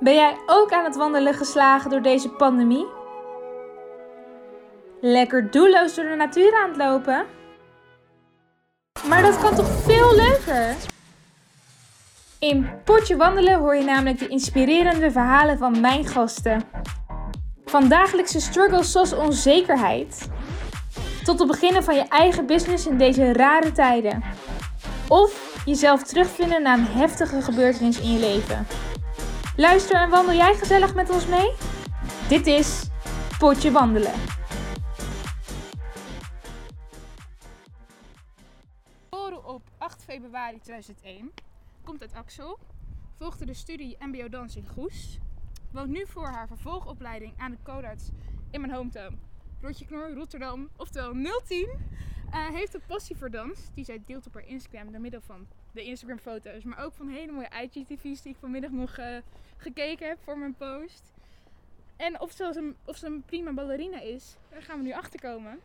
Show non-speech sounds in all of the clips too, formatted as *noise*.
Ben jij ook aan het wandelen geslagen door deze pandemie? Lekker doelloos door de natuur aan het lopen? Maar dat kan toch veel leuker? In Potje Wandelen hoor je namelijk de inspirerende verhalen van mijn gasten. Van dagelijkse struggles zoals onzekerheid, tot het beginnen van je eigen business in deze rare tijden. Of jezelf terugvinden na een heftige gebeurtenis in je leven. Luister en wandel jij gezellig met ons mee? Dit is Potje Wandelen. Geboren op 8 februari 2001, komt uit Axel, volgde de studie MBO Dans in Goes, woont nu voor haar vervolgopleiding aan de Codarts in mijn hometown. Rotje Knor, Rotterdam, oftewel 010, uh, heeft een passie voor dans, die zij deelt op haar Instagram door middel van de Instagram foto's, maar ook van hele mooie IGTV's die ik vanmiddag nog uh, gekeken heb voor mijn post. En of ze, een, of ze een prima ballerina is, daar gaan we nu achter komen.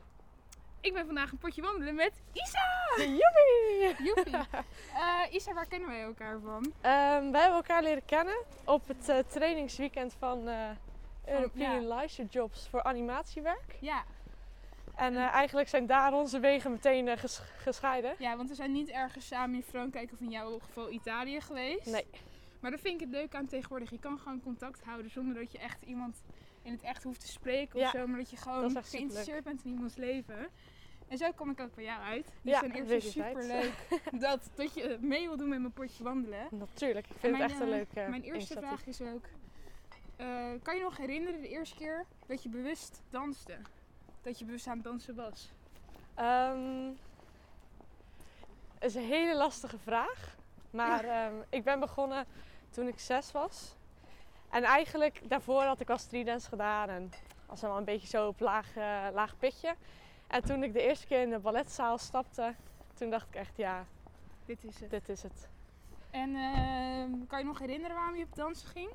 Ik ben vandaag een potje wandelen met Isa! Joepie! Joepie! Uh, *laughs* Isa, waar kennen wij elkaar van? Um, wij hebben elkaar leren kennen op het uh, trainingsweekend van uh, European ja. Leisure Jobs voor animatiewerk. Ja. En eigenlijk zijn daar onze wegen meteen ges gescheiden. Ja, want we zijn niet ergens samen in Frankrijk of in jouw geval Italië geweest. Nee. Maar dat vind ik het leuk aan tegenwoordig. Je kan gewoon contact houden zonder dat je echt iemand in het echt hoeft te spreken ja, of zo. Maar dat je gewoon geïnteresseerd bent in iemands leven. En zo kom ik ook bij jou uit. Dus ja, dan eerst super leuk dat, dat je mee wil doen met mijn potje wandelen. Natuurlijk, ik vind mijn, het echt een leuke uh, Mijn eerste vraag is ook, kan je nog herinneren de eerste keer dat je bewust danste? Dat je bewust aan het dansen was? Um, is een hele lastige vraag. Maar ja. um, ik ben begonnen toen ik zes was. En eigenlijk daarvoor had ik al streetdance gedaan en was wel een beetje zo op laag, uh, laag pitje. En toen ik de eerste keer in de balletzaal stapte, toen dacht ik echt ja, dit is het. Dit is het. En uh, kan je nog herinneren waarom je op dansen ging?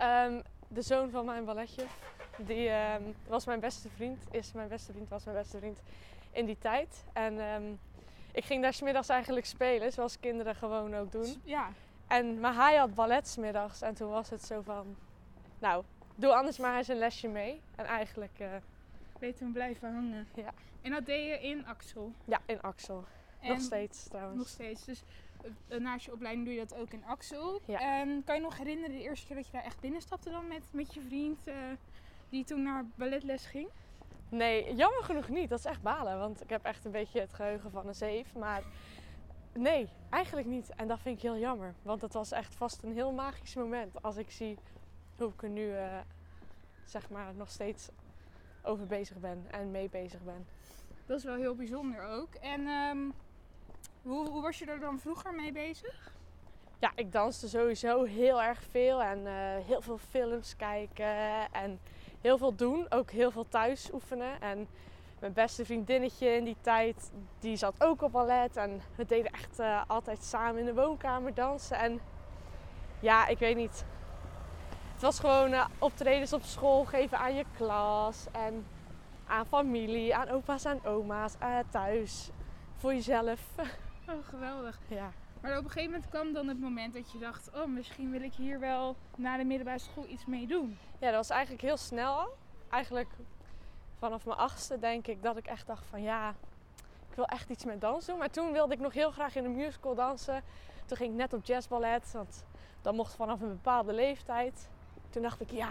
Um, de zoon van mijn balletje, die um, was mijn beste vriend, is mijn beste vriend, was mijn beste vriend in die tijd. En um, ik ging daar smiddags eigenlijk spelen, zoals kinderen gewoon ook doen. Ja. En, maar hij had ballet smiddags en toen was het zo van, nou, doe anders maar eens een lesje mee. En eigenlijk... Uh, Weet toen blijven hangen. Ja. En dat deed je in Axel? Ja, in Axel. En nog steeds trouwens. Nog steeds. Dus uh, naast je opleiding doe je dat ook in Axel. Ja. En kan je nog herinneren de eerste keer dat je daar echt binnenstapte dan met, met je vriend uh, die toen naar balletles ging? Nee, jammer genoeg niet. Dat is echt balen. Want ik heb echt een beetje het geheugen van een zeef. Maar nee, eigenlijk niet. En dat vind ik heel jammer. Want het was echt vast een heel magisch moment. Als ik zie hoe ik er nu uh, zeg maar nog steeds over bezig ben en mee bezig ben. Dat is wel heel bijzonder ook. En um, hoe, hoe, was je er dan vroeger mee bezig? Ja, ik danste sowieso heel erg veel en uh, heel veel films kijken en heel veel doen. Ook heel veel thuis oefenen. En mijn beste vriendinnetje in die tijd, die zat ook op ballet. En we deden echt uh, altijd samen in de woonkamer dansen. En ja, ik weet niet. Het was gewoon uh, optredens op school geven aan je klas. En aan familie, aan opa's en oma's, uh, thuis. Voor jezelf. *laughs* Oh, geweldig. Ja. Maar op een gegeven moment kwam dan het moment dat je dacht... oh, misschien wil ik hier wel na de middelbare school iets mee doen. Ja, dat was eigenlijk heel snel al. Eigenlijk vanaf mijn achtste denk ik dat ik echt dacht van ja, ik wil echt iets met dans doen. Maar toen wilde ik nog heel graag in een musical dansen. Toen ging ik net op jazzballet, want dat mocht vanaf een bepaalde leeftijd. Toen dacht ik ja,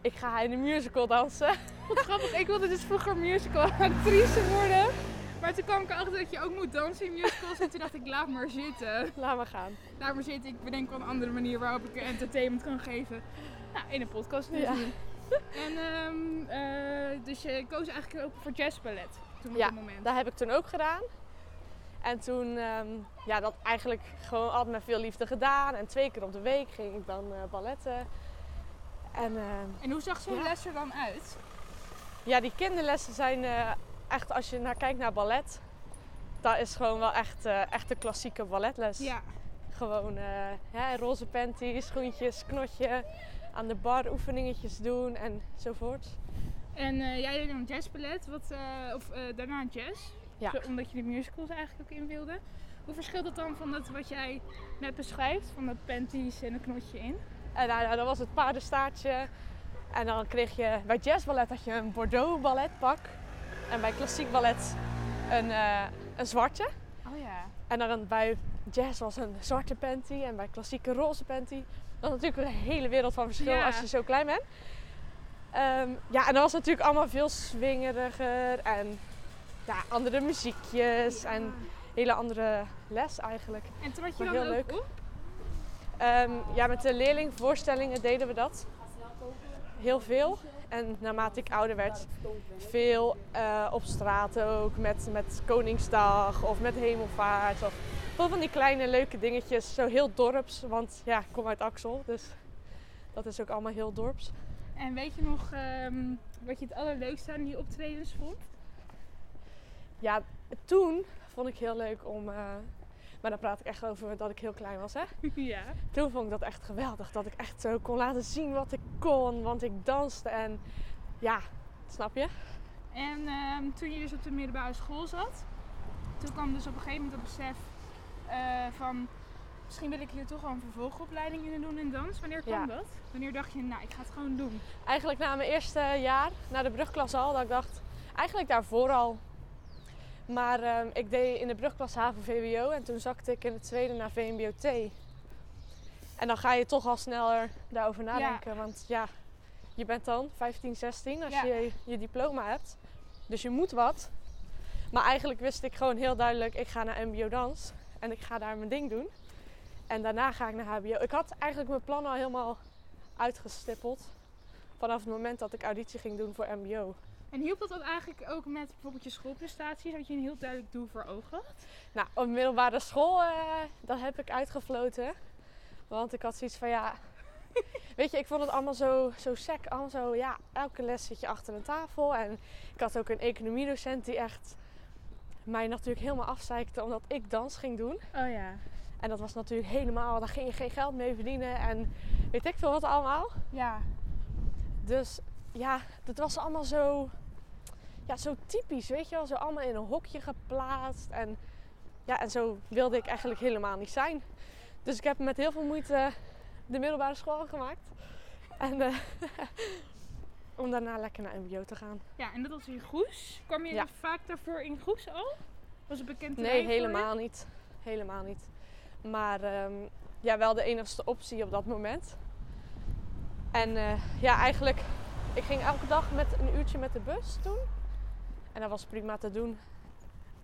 ik ga in een musical dansen. Wat grappig, ik wilde dus vroeger musical actrice worden. Maar toen kwam ik erachter dat je ook moet dansen in musicals. En toen dacht ik, laat maar zitten. Laat maar gaan. Laat maar zitten. Ik bedenk wel een andere manier waarop ik entertainment kan geven. Nou, in een podcast Ja. En um, uh, dus je koos eigenlijk ook voor jazzballet toen ja, op dat moment. dat heb ik toen ook gedaan. En toen, um, ja, dat eigenlijk gewoon altijd met veel liefde gedaan. En twee keer op de week ging ik dan uh, balletten. En, uh, en hoe zag zo'n ja. les er dan uit? Ja, die kinderlessen zijn eh, echt, als je naar kijkt naar ballet, dat is gewoon wel echt, uh, echt de klassieke balletles. Ja. Gewoon ja, roze panties, schoentjes, knotje, aan de bar oefeningetjes doen enzovoort. En uh, jij deed dan jazzballet, wat, of daarna jazz, ja. Zo, omdat je de musicals eigenlijk ook in wilde. Hoe verschilt dat dan van dat wat jij net beschrijft, van dat panties en een knotje in? En nou, nou, dan was het paardenstaartje. En dan kreeg je bij jazzballet had je een Bordeaux balletpak. En bij klassiek ballet een, eh, een zwarte. Oh ja. En dan bij jazz was een zwarte panty en bij klassieke roze panty. Dat is natuurlijk een hele wereld van verschil Ja. als je zo klein bent. Ehm, ja, en dat was natuurlijk allemaal veel swingeriger en ja, andere muziekjes en hele andere les eigenlijk. En trad je Maar dan heel ook leuk. op? Ehm, ja, met de leerlingvoorstellingen deden we dat. Heel veel. En naarmate ik ouder werd, veel eh, op straat ook. Met, met Koningsdag of met Hemelvaart. Of veel van die kleine leuke dingetjes. Zo heel dorps. Want ja, ik kom uit Axel. Dus dat is ook allemaal heel dorps. En weet je nog ehm, wat je het allerleukste aan die optredens vond? Ja, toen vond ik heel leuk om... eh, maar dan praat ik echt over dat ik heel klein was, hè? *laughs* ja. Toen vond ik dat echt geweldig. Dat ik echt zo kon laten zien wat ik kon. Want ik danste en ja, snap je? En ehm, toen je dus op de middelbare school zat, toen kwam dus op een gegeven moment het besef eh, van misschien wil ik hier toch wel een vervolgopleiding in doen in dans. Wanneer kwam Ja. dat? Wanneer dacht je, nou ik ga het gewoon doen? Eigenlijk na mijn eerste jaar, na de brugklas al, dat ik dacht, eigenlijk daarvoor al. Maar ehm, ik deed in de brugklas HAVO-VWO en toen zakte ik in het tweede naar VMBO-T. En dan ga je toch al sneller daarover nadenken. Want ja, je bent dan 15, 16 als Ja. je je diploma hebt. Dus je moet wat. Maar eigenlijk wist ik gewoon heel duidelijk, ik ga naar MBO dans. En ik ga daar mijn ding doen. En daarna ga ik naar HBO. Ik had eigenlijk mijn plan al helemaal uitgestippeld vanaf het moment dat ik auditie ging doen voor MBO. En hielp dat ook eigenlijk ook met bijvoorbeeld je schoolprestaties? Dat je een heel duidelijk doel voor ogen had? Nou, op middelbare school, eh, dat heb ik uitgefloten. Want ik had zoiets van, ja... *laughs* Weet je, ik vond het allemaal zo, zo sec. Allemaal zo, ja, elke les zit je achter een tafel. En ik had ook een economiedocent die echt mij natuurlijk helemaal afzeikte omdat ik dans ging doen. Oh ja. En dat was natuurlijk helemaal, daar ging je geen geld mee verdienen. En weet ik veel wat allemaal. Ja. Dus ja, dat was allemaal zo, ja, zo typisch, weet je wel. Zo allemaal in een hokje geplaatst. En, ja, en zo wilde ik eigenlijk helemaal niet zijn. Dus ik heb met heel veel moeite de middelbare school gemaakt. En eh, *laughs* om daarna lekker naar MBO te gaan. Ja, en dat was in Goes. Kwam je Ja. vaak daarvoor in Goes al? Was het bekend Nee, helemaal niet. Helemaal niet. Maar ehm, ja, wel de enigste optie op dat moment. En eh, ja, eigenlijk, ik ging elke dag met een uurtje met de bus toen. En dat was prima te doen.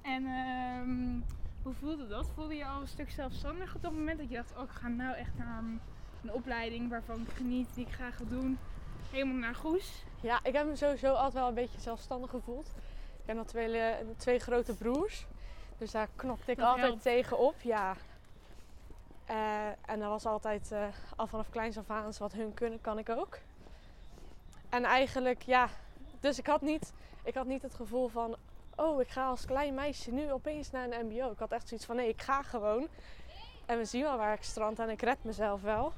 En ehm, hoe voelde dat? Voelde je al een stuk zelfstandig op dat moment? Dat je dacht, oh ik ga nou echt naar een, een opleiding waarvan ik geniet, die ik graag ga doen. Helemaal naar Goes. Ja, ik heb me sowieso altijd wel een beetje zelfstandig gevoeld. Ik heb nog twee, twee grote broers. Dus daar knopte ik Dat altijd helpt. tegen op, ja. Eh, en dat was altijd eh, al vanaf kleins af aan, wat hun kunnen, kan ik ook. En eigenlijk, ja, dus ik had, niet, ik had niet het gevoel van, oh, ik ga als klein meisje nu opeens naar een mbo. Ik had echt zoiets van, nee, ik ga gewoon. En we zien wel waar ik strand en ik red mezelf wel.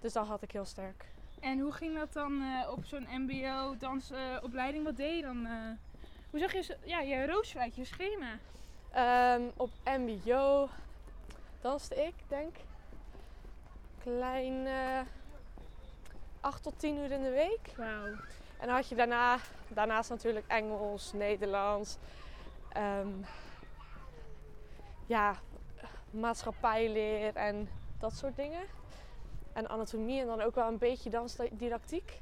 Dus dat had ik heel sterk. En hoe ging dat dan eh, op zo'n mbo dansopleiding? Wat deed je dan? eh? hoe zag je ja, je rooster uit je schema? Ehm, op MBO danste ik, denk klein eh 8 tot 10 uur in de week. Wauw. En dan had je daarna, daarnaast natuurlijk Engels, Nederlands, ehm, ja, maatschappijleer en dat soort dingen. En anatomie en dan ook wel een beetje dansdidactiek.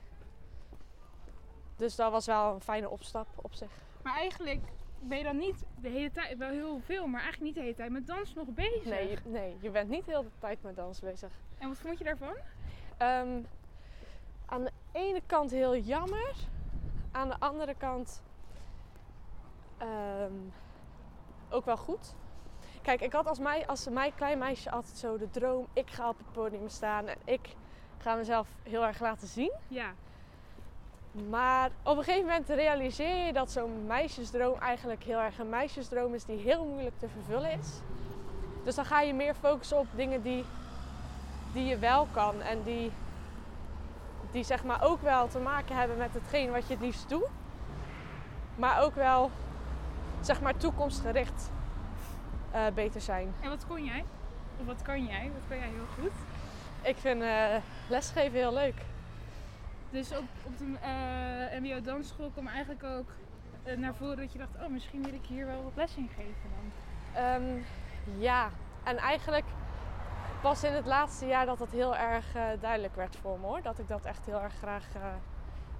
Dus dat was wel een fijne opstap op zich. Maar eigenlijk ben je dan niet de hele tijd, wel heel veel, maar eigenlijk niet de hele tijd met dans nog bezig. Nee, je- nee, je bent niet heel de tijd met dans bezig. En wat vond je daarvan? Ehm, aan de ene kant heel jammer. Aan de andere kant ehm, ook wel goed. Kijk, ik had als, mij, als mij klein meisje altijd zo de droom... ik ga op het podium staan en ik ga mezelf heel erg laten zien. Ja. Maar op een gegeven moment realiseer je dat zo'n meisjesdroom eigenlijk heel erg een meisjesdroom is die heel moeilijk te vervullen is. Dus dan ga je meer focussen op dingen die, die je wel kan en die, die zeg maar ook wel te maken hebben met hetgeen wat je het liefst doet. Maar ook wel zeg maar toekomstgericht eh, beter zijn. En wat kon jij? Of wat kan jij? Wat kan jij heel goed? Ik vind eh, lesgeven heel leuk. Dus op, op de eh, MBO dansschool kwam eigenlijk ook naar voren dat je dacht, oh misschien wil ik hier wel wat les in geven dan. Ehm, ja, en eigenlijk pas in het laatste jaar dat dat heel erg eh, duidelijk werd voor me hoor. Dat ik dat echt heel erg graag eh,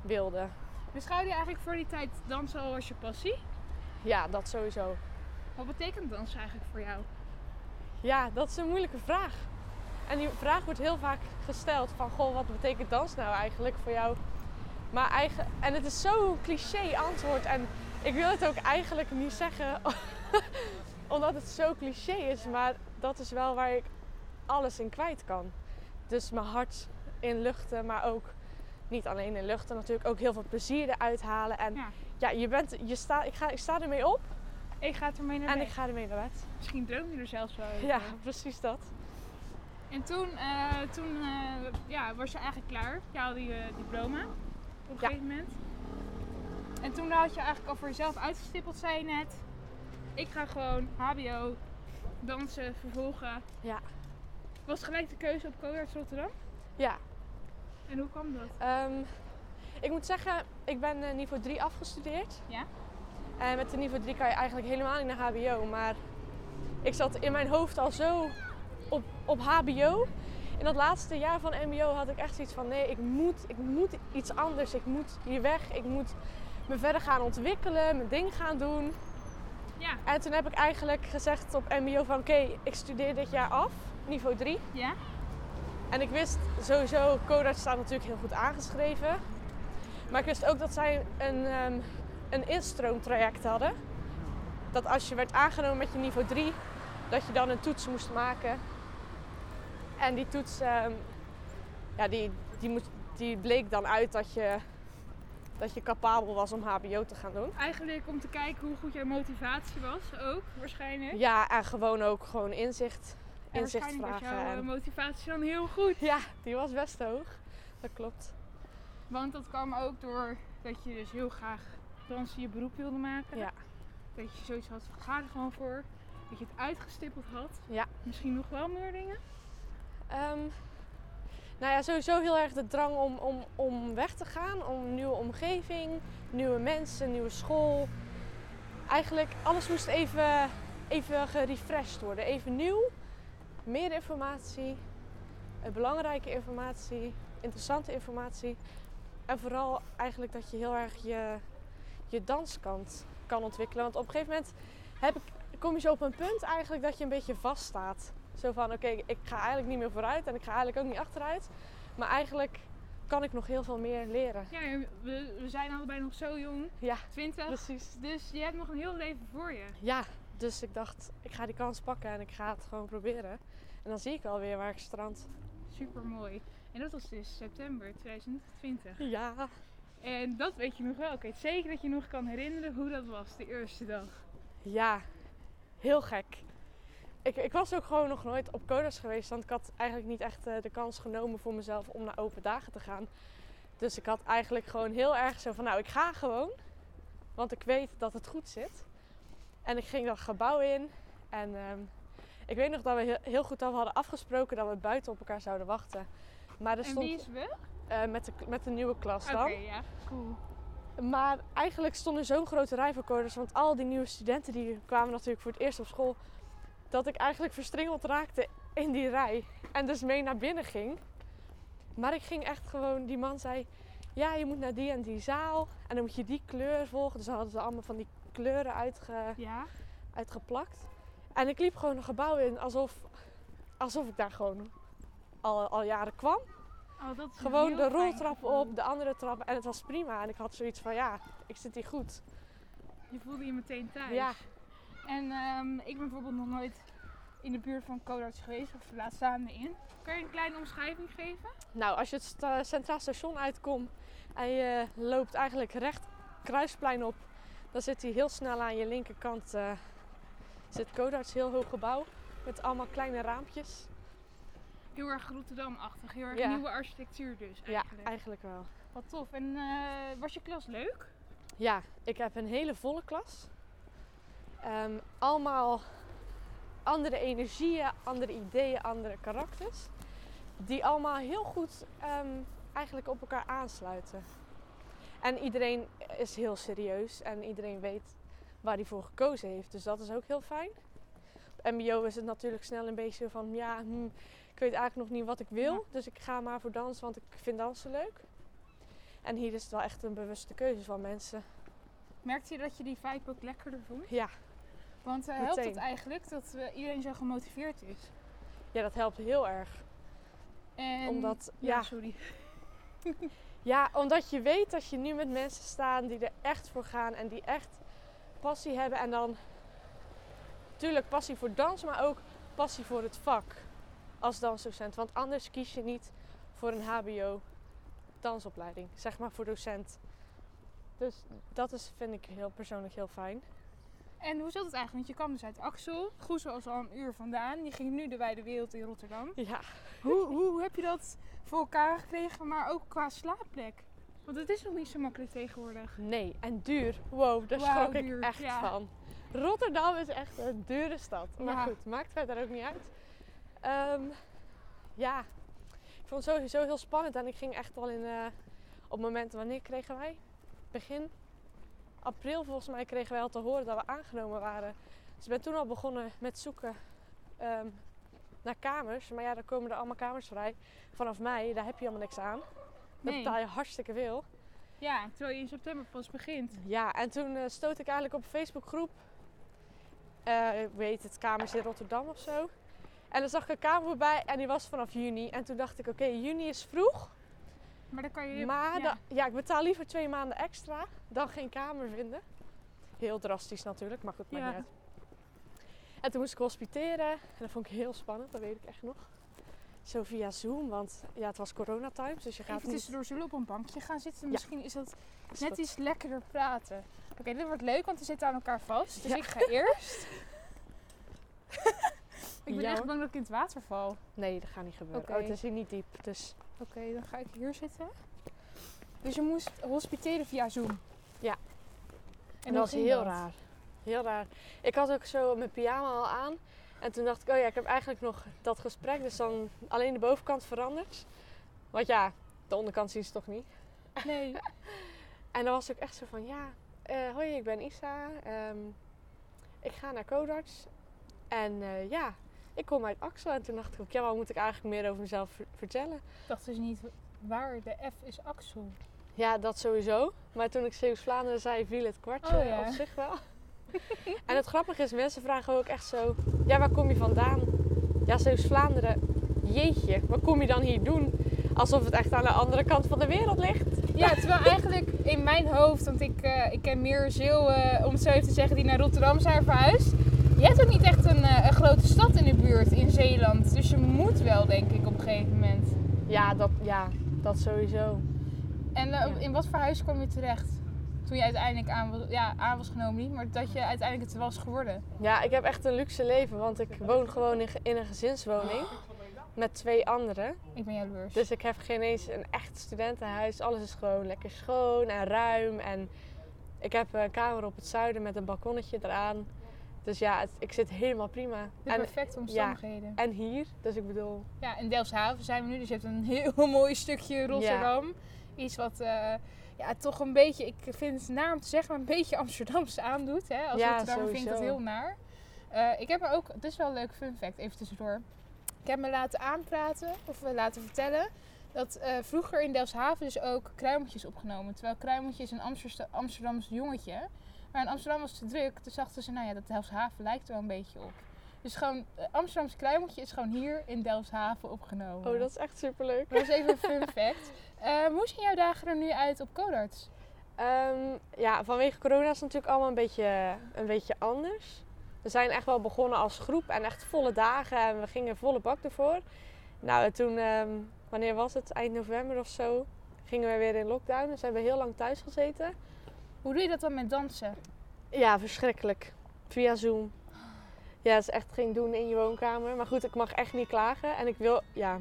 wilde. Beschouwde je eigenlijk voor die tijd dansen al als je passie? Ja, dat sowieso. Wat betekent dansen eigenlijk voor jou? Ja, dat is een moeilijke vraag. En die vraag wordt heel vaak gesteld van, goh, wat betekent dans nou eigenlijk voor jou? Maar eigen, en het is zo'n cliché antwoord en ik wil het ook eigenlijk niet zeggen *laughs* omdat het zo cliché is, maar dat is wel waar ik alles in kwijt kan. Dus mijn hart in luchten, maar ook niet alleen in luchten, natuurlijk ook heel veel plezier eruit halen. En ja, Ja, je bent, je sta, ik, ga, ik sta ermee op ik ga ermee naar en bed. ik ga ermee naar bed. Misschien droom je er zelfs wel over. Ja, precies dat. En toen, eh, toen eh, ja, was je eigenlijk klaar. Je haalde je diploma op een Ja. gegeven moment. En toen had je eigenlijk al voor jezelf uitgestippeld, zei je net. Ik ga gewoon HBO, dansen, vervolgen. Ja. Was gelijk de keuze op Codarts Rotterdam? Ja, En hoe kwam dat? Ehm, ik moet zeggen, ik ben eh, niveau 3 afgestudeerd. Ja? En met de niveau 3 kan je eigenlijk helemaal niet naar HBO. Maar ik zat in mijn hoofd al zo op, op HBO. In dat laatste jaar van MBO had ik echt zoiets van: nee, ik moet, ik moet iets anders. Ik moet hier weg. Ik moet me verder gaan ontwikkelen, mijn ding gaan doen. Ja. En toen heb ik eigenlijk gezegd op MBO: van oké, ik studeer dit jaar af, niveau 3. Ja? En ik wist sowieso, Codarts staat natuurlijk heel goed aangeschreven. Maar ik wist ook dat zij een, ehm, een instroomtraject hadden. Dat als je werd aangenomen met je niveau 3, dat je dan een toets moest maken. En die toets, ehm, ja, die, die, moest, die bleek dan uit dat je, dat je capabel was om HBO te gaan doen. Eigenlijk om te kijken hoe goed jouw motivatie was ook, waarschijnlijk. Ja, en gewoon ook gewoon inzicht, en inzicht waarschijnlijk was vragen. jouw eh, En, motivatie dan heel goed. ja, die was best hoog. Dat klopt. Want dat kwam ook door dat je dus heel graag dansen je beroep wilde maken. Ja. Dat je zoiets had van ga er gewoon voor. Dat je het uitgestippeld had. Ja. Misschien nog wel meer dingen. Ehm, nou ja, sowieso heel erg de drang om, om, om weg te gaan. Om een nieuwe omgeving, nieuwe mensen, nieuwe school. Eigenlijk alles moest even, even gerefreshed worden. Even nieuw. Meer informatie. eh, Belangrijke informatie. Interessante informatie. En vooral eigenlijk dat je heel erg je, je danskant kan ontwikkelen. Want op een gegeven moment heb ik, kom je zo op een punt eigenlijk dat je een beetje vaststaat. Zo van, oké, ik ga eigenlijk niet meer vooruit en ik ga eigenlijk ook niet achteruit. Maar eigenlijk kan ik nog heel veel meer leren. Ja, we, we zijn allebei nog zo jong. Ja, 20. precies. Dus je hebt nog een heel leven voor je. Ja, dus ik dacht, ik ga die kans pakken en ik ga het gewoon proberen. En dan zie ik wel weer waar ik strand. Super mooi. En dat was dus september 2020. Ja. En dat weet je nog wel. Ik weet zeker dat je nog kan herinneren hoe dat was, de eerste dag. Ja, heel gek. Ik, ik was ook gewoon nog nooit op Codas geweest, want ik had eigenlijk niet echt eh, de kans genomen voor mezelf om naar open dagen te gaan. Dus ik had eigenlijk gewoon heel erg zo van, nou ik ga gewoon, want ik weet dat het goed zit. En ik ging dat gebouw in en ehm, ik weet nog dat we heel, goed hadden afgesproken dat we buiten op elkaar zouden wachten. Maar er En stond wie is we? eh, met, de, met de nieuwe klas Oké, dan. ja. Cool. Maar eigenlijk stond er zo'n grote rij voor coders. Want al die nieuwe studenten die kwamen natuurlijk voor het eerst op school. Dat ik eigenlijk verstrengeld raakte in die rij. En dus mee naar binnen ging. Maar ik ging echt gewoon, die man zei... Ja, je moet naar die en die zaal. En dan moet je die kleur volgen. Dus dan hadden ze allemaal van die kleuren uitge, Ja. uitgeplakt. En ik liep gewoon een gebouw in alsof, alsof ik daar gewoon al, al jaren kwam. Oh, dat is Gewoon de gevoel. op, de andere trappen. En het was prima. En ik had zoiets van, ja, ik zit hier goed. Je voelde je meteen thuis. Ja. En ehm, ik ben bijvoorbeeld nog nooit in de buurt van Codarts geweest, of laat staan in. Kan je een kleine omschrijving geven? Nou, als je het Centraal Station uitkomt en je loopt eigenlijk recht Kruisplein op, dan zit hij heel snel aan je linkerkant. Zit Codarts, heel hoog gebouw met allemaal kleine raampjes. Heel erg Rotterdam-achtig, heel erg Ja. nieuwe architectuur dus eigenlijk. Ja, eigenlijk wel. Wat tof. En eh, was je klas leuk? Ja, ik heb een hele volle klas. Ehm, allemaal andere energieën, andere ideeën, andere karakters. die allemaal heel goed ehm, eigenlijk op elkaar aansluiten. En iedereen is heel serieus en iedereen weet waar hij voor gekozen heeft. Dus dat is ook heel fijn. Op MBO is het natuurlijk snel een beetje van ja, hm, ik weet eigenlijk nog niet wat ik wil. Ja. Dus ik ga maar voor dansen, want ik vind dansen leuk. En hier is het wel echt een bewuste keuze van mensen. Merkte je dat je die vibe ook lekkerder vond? Ja, Want eh, helpt het eigenlijk dat eh, iedereen zo gemotiveerd is? ja dat helpt heel erg. En, Omdat- ja, ja. sorry. Ja, omdat je weet dat je nu met mensen staat die er echt voor gaan en die echt passie hebben. En dan natuurlijk passie voor dans, maar ook passie voor het vak als dansdocent. Want anders kies je niet voor een HBO dansopleiding, zeg maar voor docent. Dus dat is, vind ik heel persoonlijk heel fijn. En hoe zat het eigenlijk? Want je kwam dus uit Axel. Goes was al een uur vandaan. Je ging nu de wijde wereld in Rotterdam. Ja, Hoe, hoe heb je dat voor elkaar gekregen, maar ook qua slaapplek? Want het is nog niet zo makkelijk tegenwoordig. nee. En duur. Wow, daar schrok ik echt ja. van. Rotterdam is echt een dure stad. Maar Ja. goed, maakt verder ook niet uit. Ehm, ja, ik vond het sowieso heel spannend. En ik ging echt al in... eh, op momenten, wanneer kregen wij? Begin april volgens mij kregen wij al te horen dat we aangenomen waren. Dus ik ben toen al begonnen met zoeken ehm, naar kamers. Maar ja, dan komen er allemaal kamers vrij. Vanaf mei, daar heb je helemaal niks aan. Dan Nee. betaal je hartstikke veel. Ja, terwijl je in september pas begint. Ja, en toen eh, stoot ik eigenlijk op een Facebookgroep. ik weet het, Kamers in Rotterdam of zo. En dan zag ik een kamer voorbij en die was vanaf juni. En toen dacht ik, oké, juni is vroeg. Maar dan kan je... Maar ja. ja. ja, ik betaal liever twee maanden extra dan geen kamer vinden. Heel drastisch natuurlijk, maar goed, maakt Ja. niet uit. En toen moest ik hospiteren. En dat vond ik heel spannend, dat weet ik echt nog. Zo via Zoom, want ja, het was coronatimes, dus je gaat Even niet... tussendoor zullen op een bankje gaan zitten. Ja. Misschien is dat Is net iets lekkerder praten. Oké, dit wordt leuk, want we zitten aan elkaar vast. Dus Ja. ik ga eerst. *laughs* ik ben Ja, echt bang dat ik in het water val. Nee, dat gaat niet gebeuren. Oké. Oh, het is hier niet diep, dus... Oké, dan ga ik hier zitten. Dus je moest hospiteren via Zoom. Ja. En dat was heel dat? raar. Heel raar. Ik had ook zo mijn pyjama al aan. En toen dacht ik, oh ja, ik heb eigenlijk nog dat gesprek. Dus dan alleen de bovenkant veranderd. Want ja, de onderkant zien ze toch niet. Nee. *laughs* En dan was ik echt zo van, ja, eh, hoi, ik ben Isa. Ehm, ik ga naar Codarts. En eh, ja, ik kom uit Axel. En toen dacht ik ook, ja, wat moet ik eigenlijk meer over mezelf ver- vertellen? Ik dacht dus niet waar de F is Axel. Ja, dat sowieso. Maar toen ik Zeeuws-Vlaanderen zei, viel het kwartje Oh ja. op zich wel. *laughs* en het grappige is, mensen vragen ook echt zo... Ja, waar kom je vandaan? Ja, Zeeuws-Vlaanderen. Jeetje, wat kom je dan hier doen? Alsof het echt aan de andere kant van de wereld ligt. Ja, terwijl eigenlijk in mijn hoofd, want ik, eh, ik ken meer Zeeuwen, om het zo even te zeggen, die naar Rotterdam zijn verhuisd. Je hebt ook niet echt een, eh, een grote stad in de buurt in Zeeland. Dus je moet wel, denk ik, op een gegeven moment. Ja, dat, ja, dat sowieso. En eh, Ja. in wat voor huis kwam je terecht? Toen je uiteindelijk aan was, ja, aan was genomen, niet, maar dat je uiteindelijk het was geworden. Ja, ik heb echt een luxe leven. Want ik woon gewoon in, in een gezinswoning. Met twee anderen. Ik ben jaloers. Dus ik heb geen eens een echt studentenhuis. Alles is gewoon lekker schoon en ruim. En ik heb een kamer op het zuiden met een balkonnetje eraan. Dus ja, het- ik zit helemaal prima. de perfecte omstandigheden. en hier, dus ik bedoel, Ja, in Delfshaven zijn we nu, dus je hebt een heel *laughs* mooi stukje Rotterdam. Iets wat eh, ja, toch een beetje, ik vind het naar om te zeggen, maar een beetje Amsterdams aandoet. Hè? Als Ja, vind ik dat heel naar. Eh, ik heb er ook, het is wel een leuk fun fact, even tussendoor. Ik heb me laten aanpraten, of eh, laten vertellen, dat eh, vroeger in Delfshaven dus ook kruimeltjes opgenomen. Terwijl kruimeltje is een Amsterdam, Amsterdams jongetje. Maar in Amsterdam was het te druk, toen dachten ze, nou ja, dat Delfshaven lijkt er wel een beetje op. Dus gewoon, eh, Amsterdamse kruimeltje is gewoon hier in Delfshaven opgenomen. oh dat is echt superleuk. Dat is even een fun fact. *laughs* Eh, hoe zien jouw dagen er nu uit op Codarts? Ehm, ja, vanwege corona is het natuurlijk allemaal een beetje, een beetje anders. We zijn echt wel begonnen als groep en echt volle dagen en we gingen volle bak ervoor. Nou, en toen, ehm, wanneer was het? Eind november of zo, gingen we weer in lockdown. Dus we hebben heel lang thuis gezeten. Hoe doe je dat dan met dansen? Ja, verschrikkelijk. Via Zoom. Ja, het is echt geen doen in je woonkamer. Maar goed, ik mag echt niet klagen. En ik wil, ja,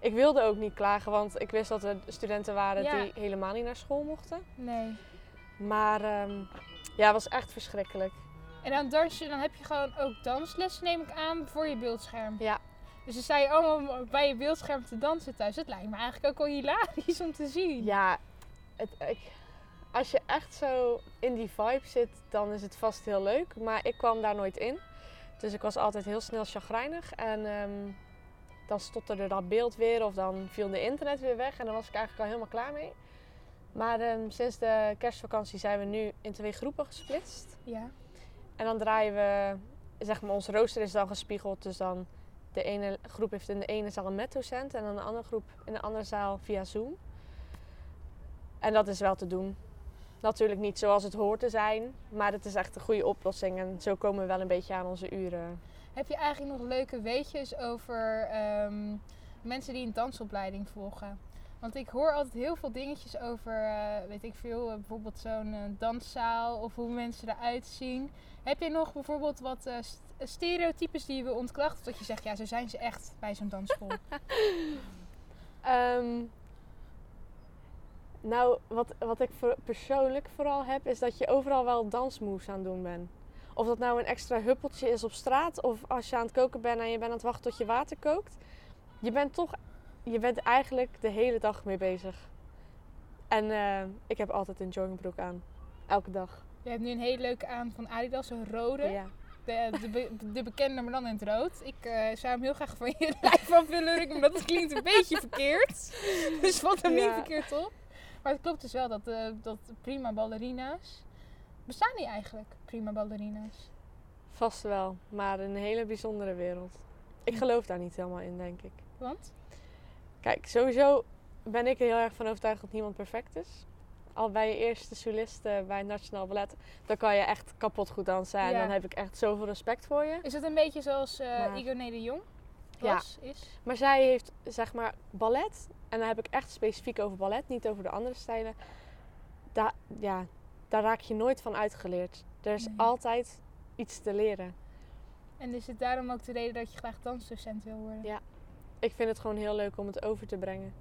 ik wilde ook niet klagen, want ik wist dat er studenten waren Ja. die helemaal niet naar school mochten. Nee. Maar ehm, ja, het was echt verschrikkelijk. En dan dans je, dan heb je gewoon ook danslessen neem ik aan voor je beeldscherm. Ja. Dus ze sta je allemaal bij je beeldscherm te dansen thuis. Dat lijkt me eigenlijk ook wel hilarisch om te zien. Ja, het, ik, als je echt zo in die vibe zit, dan is het vast heel leuk. Maar ik kwam daar nooit in. Dus ik was altijd heel snel chagrijnig. En ehm, dan stotterde dat beeld weer of dan viel de internet weer weg. En dan was ik eigenlijk al helemaal klaar mee. Maar ehm, sinds de kerstvakantie zijn we nu in twee groepen gesplitst. Ja. En dan draaien we, zeg maar, onze rooster is dan gespiegeld. Dus dan de ene groep heeft in de ene zaal een met docent en dan de andere groep in de andere zaal via Zoom. En dat is wel te doen. Natuurlijk niet zoals het hoort te zijn, maar het is echt een goede oplossing. En zo komen we wel een beetje aan onze uren. Heb je eigenlijk nog leuke weetjes over ehm, mensen die een dansopleiding volgen? Want ik hoor altijd heel veel dingetjes over, eh, weet ik veel, eh, bijvoorbeeld zo'n eh, danszaal of hoe mensen eruit zien. Heb je nog bijvoorbeeld wat st- stereotypes die je wil ontkrachten? Dat je zegt, ja, zo zijn ze echt bij zo'n dansschool. *laughs* *laughs* Ehm, nou, wat, wat ik voor- persoonlijk vooral heb, is dat je overal wel dansmoves aan het doen bent. Of dat nou een extra huppeltje is op straat, of als je aan het koken bent en je bent aan het wachten tot je water kookt. Je bent toch, je bent eigenlijk de hele dag mee bezig. En eh, ik heb altijd een joggingbroek aan. Elke dag. je hebt nu een hele leuke aan van Adidas, een rode. Ja. De, de, be- de bekende, maar dan in het rood. Ik eh, zou hem heel graag van je *laughs* lijf af willen rukken, maar dat klinkt een beetje verkeerd. Dus valt hem niet verkeerd op. Maar het klopt dus wel dat, eh, dat prima ballerina's... Bestaan die eigenlijk, prima ballerina's? Vast wel, maar een hele bijzondere wereld. Ik geloof daar niet helemaal in, denk ik. Want? Kijk, sowieso ben ik er heel erg van overtuigd dat niemand perfect is. Al bij je eerste solist eh, bij het Nationaal Ballet, dan kan je echt kapot goed dansen. En Ja. dan heb ik echt zoveel respect voor je. Is het een beetje zoals eh Maar- Igoné de Jong Ja. is? Maar zij heeft zeg maar ballet, en dan heb ik echt specifiek over ballet, niet over de andere stijlen. Daar, ja, daar raak je nooit van uitgeleerd. Er is Nee. altijd iets te leren. En is het daarom ook de reden dat je graag dansdocent wil worden? Ja. Ik vind het gewoon heel leuk om het over te brengen.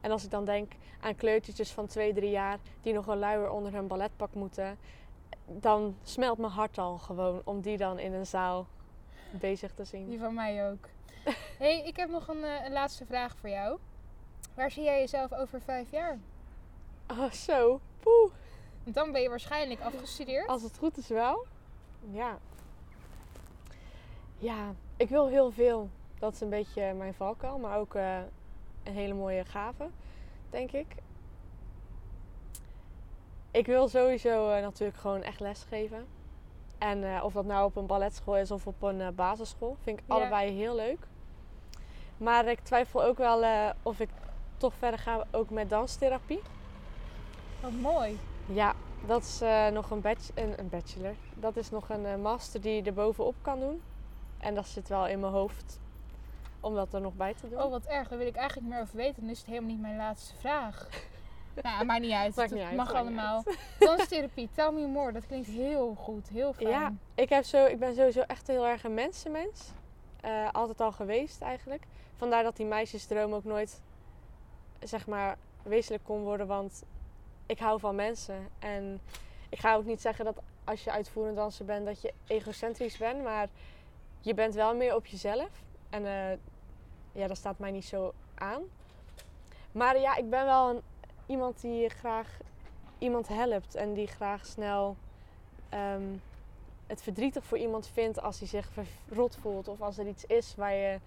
En als ik dan denk aan kleutertjes van 2, 3 jaar die nog een luier onder hun balletpak moeten, dan smelt mijn hart al gewoon om die dan in een zaal bezig te zien. Die van mij ook. *laughs* hey, ik heb nog een, eh, een laatste vraag voor jou. Waar zie jij jezelf over vijf jaar? Oh, zo. Poeh. Want dan ben je waarschijnlijk afgestudeerd. Als het goed is wel. Ja. Ja, ik wil heel veel. Dat is een beetje mijn valkuil, maar ook eh, een hele mooie gave, denk ik. Ik wil sowieso eh, natuurlijk gewoon echt lesgeven. En of dat nou op een balletschool is of op een basisschool, vind ik Ja. allebei heel leuk. Maar ik twijfel ook wel eh, of ik toch verder ga ook met danstherapie. Wat mooi. Ja, dat is eh, nog een, bach- een, een bachelor. Dat is nog een eh, master die je er bovenop kan doen. En dat zit wel in mijn hoofd om dat er nog bij te doen. Oh, wat erg. Daar wil ik eigenlijk meer over weten. Dan is het helemaal niet mijn laatste vraag. *laughs* nou, maakt niet uit. Maakt Het niet uit, mag maakt allemaal. *laughs* Danstherapie, tell me more. Dat klinkt heel goed. Heel fijn. Ja. ik, heb zo, ik ben sowieso echt heel erg een mensenmens. Eh, altijd al geweest eigenlijk. Vandaar dat die meisjesdroom ook nooit, zeg maar, wezenlijk kon worden. Want ik hou van mensen. En ik ga ook niet zeggen dat als je uitvoerend danser bent, dat je egocentrisch bent. Maar je bent wel meer op jezelf. En eh, ja, dat staat mij niet zo aan. Maar ja, ik ben wel iemand die graag iemand helpt. En die graag snel ehm, het verdrietig voor iemand vindt als hij zich verrot voelt. Of als er iets is waar je,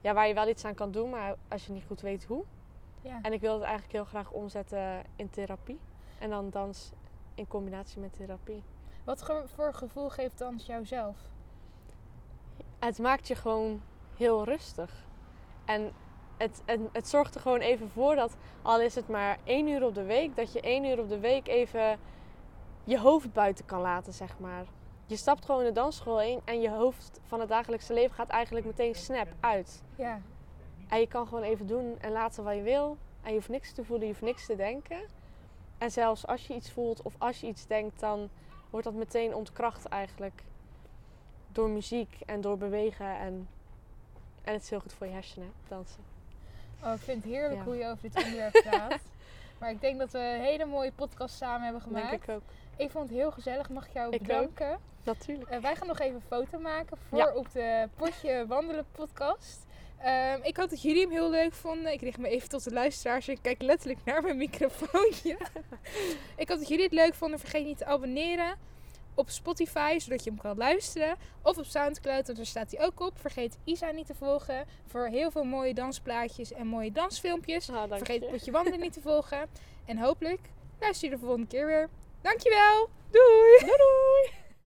ja, waar je wel iets aan kan doen, maar als je niet goed weet hoe. Ja. En ik wil het eigenlijk heel graag omzetten in therapie. En dan dans in combinatie met therapie. Wat ge- voor gevoel geeft dans jou zelf? Het maakt je gewoon heel rustig. En het, het, het zorgt er gewoon even voor dat, al is het maar één uur op de week, dat je één uur op de week even je hoofd buiten kan laten, zeg maar. Je stapt gewoon de dansschool in en je hoofd van het dagelijkse leven gaat eigenlijk meteen snap uit. Ja. En je kan gewoon even doen en laten wat je wil. En je hoeft niks te voelen, je hoeft niks te denken. En zelfs als je iets voelt of als je iets denkt, dan wordt dat meteen ontkracht eigenlijk. Door muziek en door bewegen. En, en het is heel goed voor je hersenen, dansen. Oh, ik vind het heerlijk Ja. hoe je over dit onderwerp praat. *laughs* maar ik denk dat we een hele mooie podcast samen hebben gemaakt. Denk ik ook. Ik vond het heel gezellig. Mag ik jou Ik ook. bedanken? Natuurlijk. Eh, wij gaan nog even een foto maken voor Ja. op de Potje Wandelen podcast. Ehm, ik hoop dat jullie hem heel leuk vonden. Ik richt me even tot de luisteraars en kijk letterlijk naar mijn microfoontje. *laughs* ik hoop dat jullie het leuk vonden. Vergeet niet te abonneren op Spotify, zodat je hem kan luisteren. Of op Soundcloud, want daar staat hij ook op. Vergeet Isa niet te volgen voor heel veel mooie dansplaatjes en mooie dansfilmpjes. Ah, Vergeet je. Potje Wandelen niet te volgen. *laughs* En hopelijk luister je de volgende keer weer. Dankjewel. Doei. Doei doei!